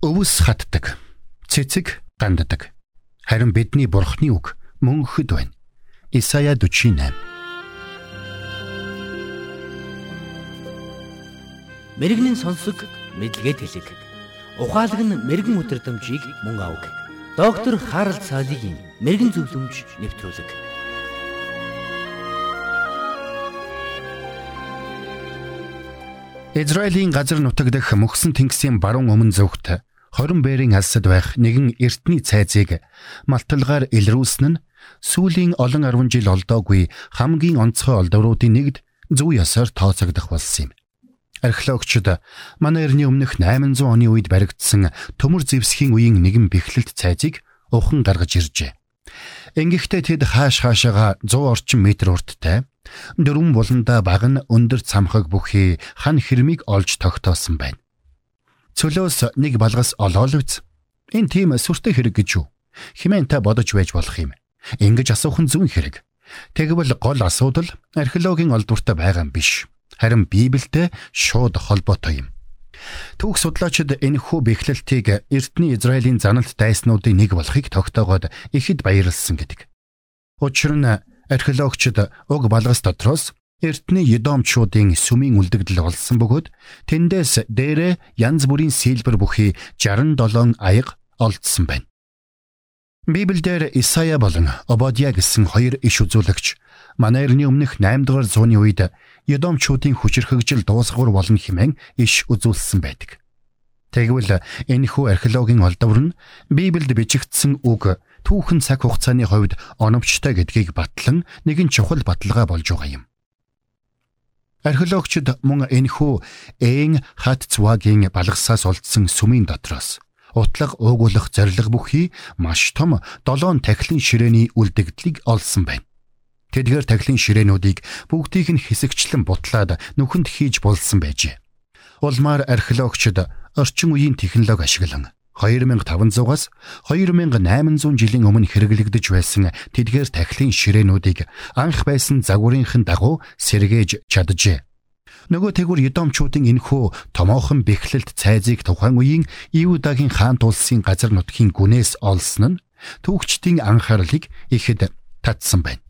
Өвс хатдаг. Цэцэг ганддаг. Харин бидний бурхны үг мөнхөд байна. Исая 48. Мэргэний сонсог мэдлэгэд хэлэг. Ухаалаг нь мэрэгэн өдрөмжийг мөн авг. Доктор Харалт цаалогийн мэрэгэн зөвлөмж нэвтрүүлэг. Израилийн газар нутаг дэх мөхсөн тэнгисийн баруун өмнө зөвхт 20 бэрийн алсад байх нэгэн эртний цайзыг малталгаар илрүүлсэн нь сүүлийн олон 10 жил олдоогүй хамгийн онцгой олдвруудын нэгд зөв ясаар тооцогдох болсон юм. Археологчид манай эртний өмнөх 800 оны үед баригдсан төмөр зэвсгийн үеийн нэгэн бэхлэлт цайзыг ухан гаргаж иржээ. Ингэхдээ тэд хааш хаашаага 100 орчим метр урттай дөрвөн буланда баг нь өндөр цамхаг бүхий хан хэрмийг олж тогтоосон байна. Цөлөөс нэг балгас олоол үз. Энэ тийм сүртэй хэрэг гэж юу? Химэн та бодож байж болох юм. Ингиж асуух нь зүүн хэрэг. Тэгвэл гол асуудал археологийн олдвортой байгаа юм биш. Харин Библиэд шууд холбоотой юм. Түүх судлаачид энэ хүү бэхлэлтийг эртний Израилийн заналт дайснуудын нэг болохыг тогтоогоод ихэд баярлсан гэдэг. Учир нь археологчид уг балгас дотроос Эртний Едомчуудын сүмийн үлдэгдэл олсон бөгөөд тэндээс дээрээ янз бүрийн сэлбэр бүхий 67 аяга олдсон байна. Библиэлд Исая болон Обадия гэсэн хоёр иш үзүүлэгч манай эртний өмнөх 8 дугаар зууны үед Едомчуудын хүчирхэгжил дуусгуур болно хэмээн иш үзүүлсэн байдаг. Тэгвэл энэхүү археологийн олдвор нь Библиэд бичигдсэн үг түүхэн цаг хугацааны хувьд оновчтой гэдгийг батлан нэгэн чухал баталгаа болж байгаа юм. Археологчид мөн энэхүү ээн хат цвагийн балгасаас олдсон сүмийн дотроос утлаг уугуулах зориг бүхий маш том долоон тахилын ширээний үлдэгдлийг олсон байна. Тэдгээр тахилын ширээнүүдийг бүгдийг нь хэсэгчлэн бутлаад нүхэнд хийж болсон байжээ. Улмаар археологчид орчин үеийн технологи ашиглан 2500-аас 2800 жилийн өмнө хэрэглэгдэж байсан тэдгээр тахилын ширээнүүдийг анх байсан загварынхын дагуу сэргээж чаджээ. Нөгөө тэгвэр Едомчуудын энхүү томоохон бэхлэлт цайзыг тухайн үеийн Иудагийн хаант улсын газар нутгийн гүнээс олсон нь түүхчдийн анхаарлыг ихэд татсан байна.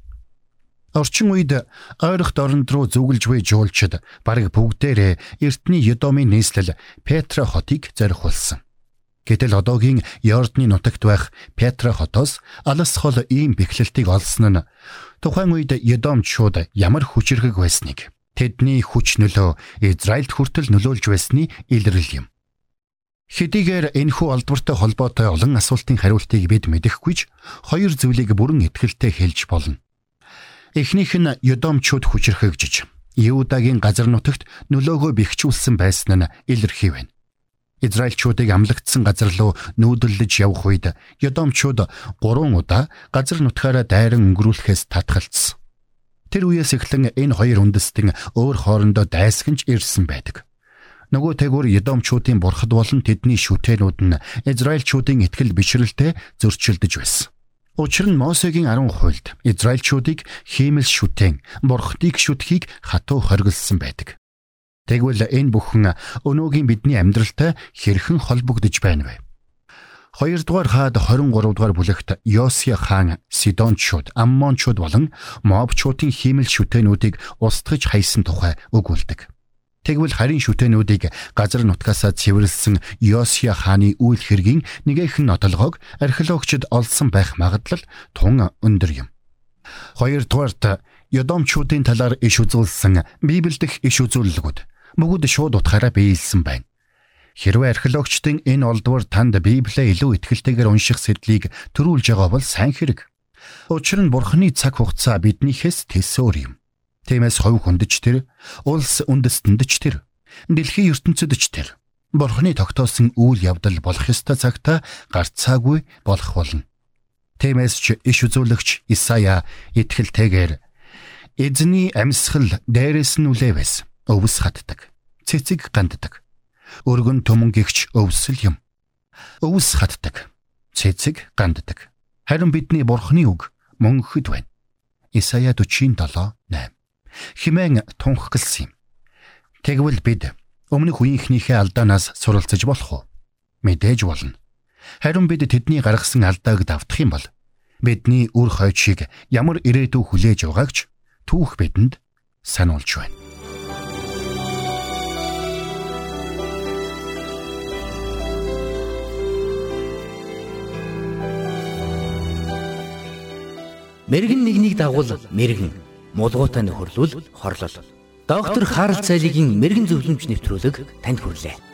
Орчин үед ойрох дорнд руу зүгэлж буй жуулчид бараг бүгдээрээ эртний Едомын нийслэл Петра хотыг зорих болсон. Гэтэл одоогийн Йордны нутагт байх Петра хотоос алс хол ийм бэхлэлтийг олсон нь тухайн үед Едомчууд ямар хүчрхэг байсныг тэдний хүч нөлөө Израильд хүртэл нөлөөлж байсны илрэл юм. Хэдийгээр энэхүү олдвортой холбоотой олон асуултын хариултыг бид мэдэхгүй ч хоёр зүйлийг бүрэн итгэлтэй хэлж болно. Эхнийх нь Едомчууд хүчрхэгжиж Иудагийн газар нутагт нөлөөгөө бэхжүүлсэн байсан нь илэрхий байна. Израильчуудыг амлагдсан газар руу нүүдэлж явах үед Ёдомчууд 3 удаа газар нутгаараа дайран өнгөрүүлэхээс татгалцсан. Тэр үеэс эхлэн энэ хоёр үндэстэн өөр хоорондоо дайсагнж ирсэн байдаг. Нөгөө тэгвэр Едомчуудын бурхад болон тэдний шүтэнүүд нь Израильчуудын итгэл бишрэлтэд зөрчилдөж байсан. Учир нь Мосегийн 10 хуульд Израильчуудыг хиймэл шүтэн, бурхадыг шүтхийг хатуу хоригдсан байдаг. Тэгвэл энэ бүхэн өнөөгийн бидний амьдралтай хэрхэн холбогдож байна вэ? 2 дугаар хаад 23 дугаар бүлэгт Йосия хаан Сидончууд, Аммончууд болон Мобчуудын хиймэл шүтэнүүдийг устгаж хайсан тухай өгүүлдэг. Тэгвэл харин шүтэнүүдийг газар нутгаасаа цэвэрлсэн Йосия хааны үйл хэргийн нэгэн нотолгоог археологчид олсон байх магадлал тун өндөр юм. 2 дугаарт Йодомчуудын талаар иш үзүүлсэн Библи дэх иш үзүүлэлгүүд мөгөд шууд утгаараа биелсэн байна. Хэрвээ археологчдын энэ олдвор танд Библиэ илүү ихтэйгээр унших сэдлийг төрүүлж байгаа бол сайн хэрэг. Учир нь Бурхны цаг хугацаа биднийхээс тэсөөр юм. Тиймээс хов хүндэж тэр, улс үндэстэнд ч тэр, дэлхийн ертөнцид ч тэр Бурхны тогтоосон үйл явдал болох ёстой цагта гарцаагүй болох болно. Тиймээс ч иш үзүүлэгч Исая итгэлтэйгээр эзний амьсгал дээрээс нь үлээвэс өвс хатдаг. Цэцэг ганддаг. Өргөн төмөн гихч өвсөл юм. Өвс хатдаг. Цэцэг ганддаг. Харин бидний бурхны үг мөнхөд байна. Исая 47:8. Химэн тунхагласан юм. Тэгвэл бид өмнөх үеийнхнийхээ алдаанаас суралцж болох уу? Мэдээж болно. Харин бид тэдний гаргасан алдааг давтах юм бол бидний үр хойчийг ямар ирээдүй хүлээж байгаагч түүх бидэнд сануулж байна. Мэргэн нэгнийг дагуул мэргэн, мулгуутай нөхөрлөл хорлол. Доктор Харалт цайлигийн мэрэгэн зөвлөмж нэвтрүүлэг танд хүрэлээ.